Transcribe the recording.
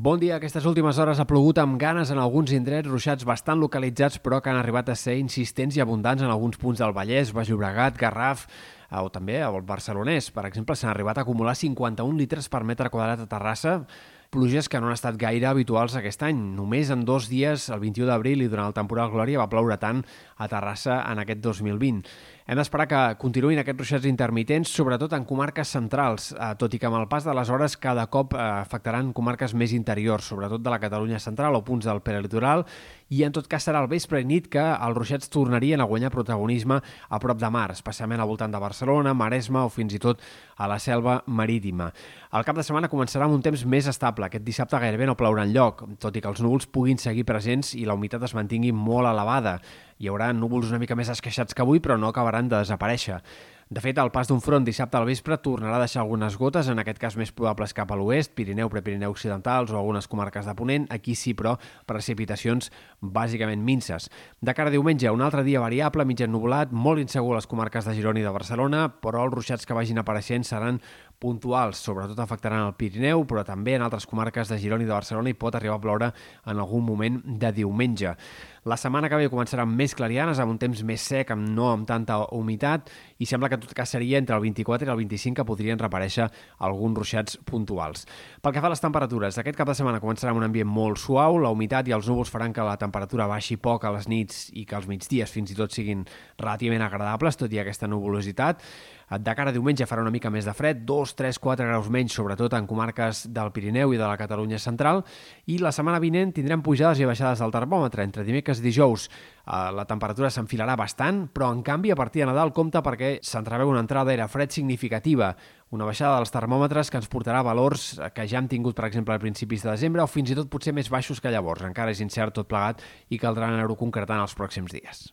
Bon dia. Aquestes últimes hores ha plogut amb ganes en alguns indrets, ruixats bastant localitzats, però que han arribat a ser insistents i abundants en alguns punts del Vallès, Baix Llobregat, Garraf, eh, o també al Barcelonès. Per exemple, s'han arribat a acumular 51 litres per metre quadrat a Terrassa, pluges que no han estat gaire habituals aquest any. Només en dos dies, el 21 d'abril i durant el temporal Glòria, va ploure tant a Terrassa en aquest 2020. Hem d'esperar que continuïn aquests ruixats intermitents, sobretot en comarques centrals, eh, tot i que amb el pas de les hores cada cop eh, afectaran comarques més interiors, sobretot de la Catalunya central o punts del perelitoral, i en tot cas serà el vespre i nit que els ruixats tornarien a guanyar protagonisme a prop de mar, especialment al voltant de Barcelona, Maresme o fins i tot a la selva marítima. El cap de setmana començarà amb un temps més estable. Aquest dissabte gairebé no plourà en lloc, tot i que els núvols puguin seguir presents i la humitat es mantingui molt elevada. Hi haurà núvols una mica més esqueixats que avui, però no acabaran de desaparèixer. De fet, el pas d'un front dissabte al vespre tornarà a deixar algunes gotes, en aquest cas més probables cap a l'oest, Pirineu, Prepirineu Occidentals o algunes comarques de Ponent. Aquí sí, però, precipitacions bàsicament minces. De cara a diumenge, un altre dia variable, mig ennubulat, molt insegur a les comarques de Girona i de Barcelona, però els ruixats que vagin apareixent seran puntuals, sobretot afectaran el Pirineu, però també en altres comarques de Girona i de Barcelona i pot arribar a ploure en algun moment de diumenge. La setmana que ve començarà amb més clarianes, amb un temps més sec, amb no amb tanta humitat, i sembla que en tot cas seria entre el 24 i el 25 que podrien reparèixer alguns ruixats puntuals. Pel que fa a les temperatures, aquest cap de setmana començarà amb un ambient molt suau, la humitat i els núvols faran que la temperatura baixi poc a les nits i que els migdies fins i tot siguin relativament agradables, tot i aquesta nuvolositat. De cara a diumenge farà una mica més de fred, 2, 3, 4 graus menys, sobretot en comarques del Pirineu i de la Catalunya central, i la setmana vinent tindrem pujades i baixades del termòmetre. Entre dimecres i dijous eh, la temperatura s'enfilarà bastant, però en canvi a partir de Nadal compta perquè s'entreveu una entrada d'aire fred significativa, una baixada dels termòmetres que ens portarà valors que ja hem tingut, per exemple, a principis de desembre o fins i tot potser més baixos que llavors. Encara és incert tot plegat i caldrà anar-ho concretant els pròxims dies.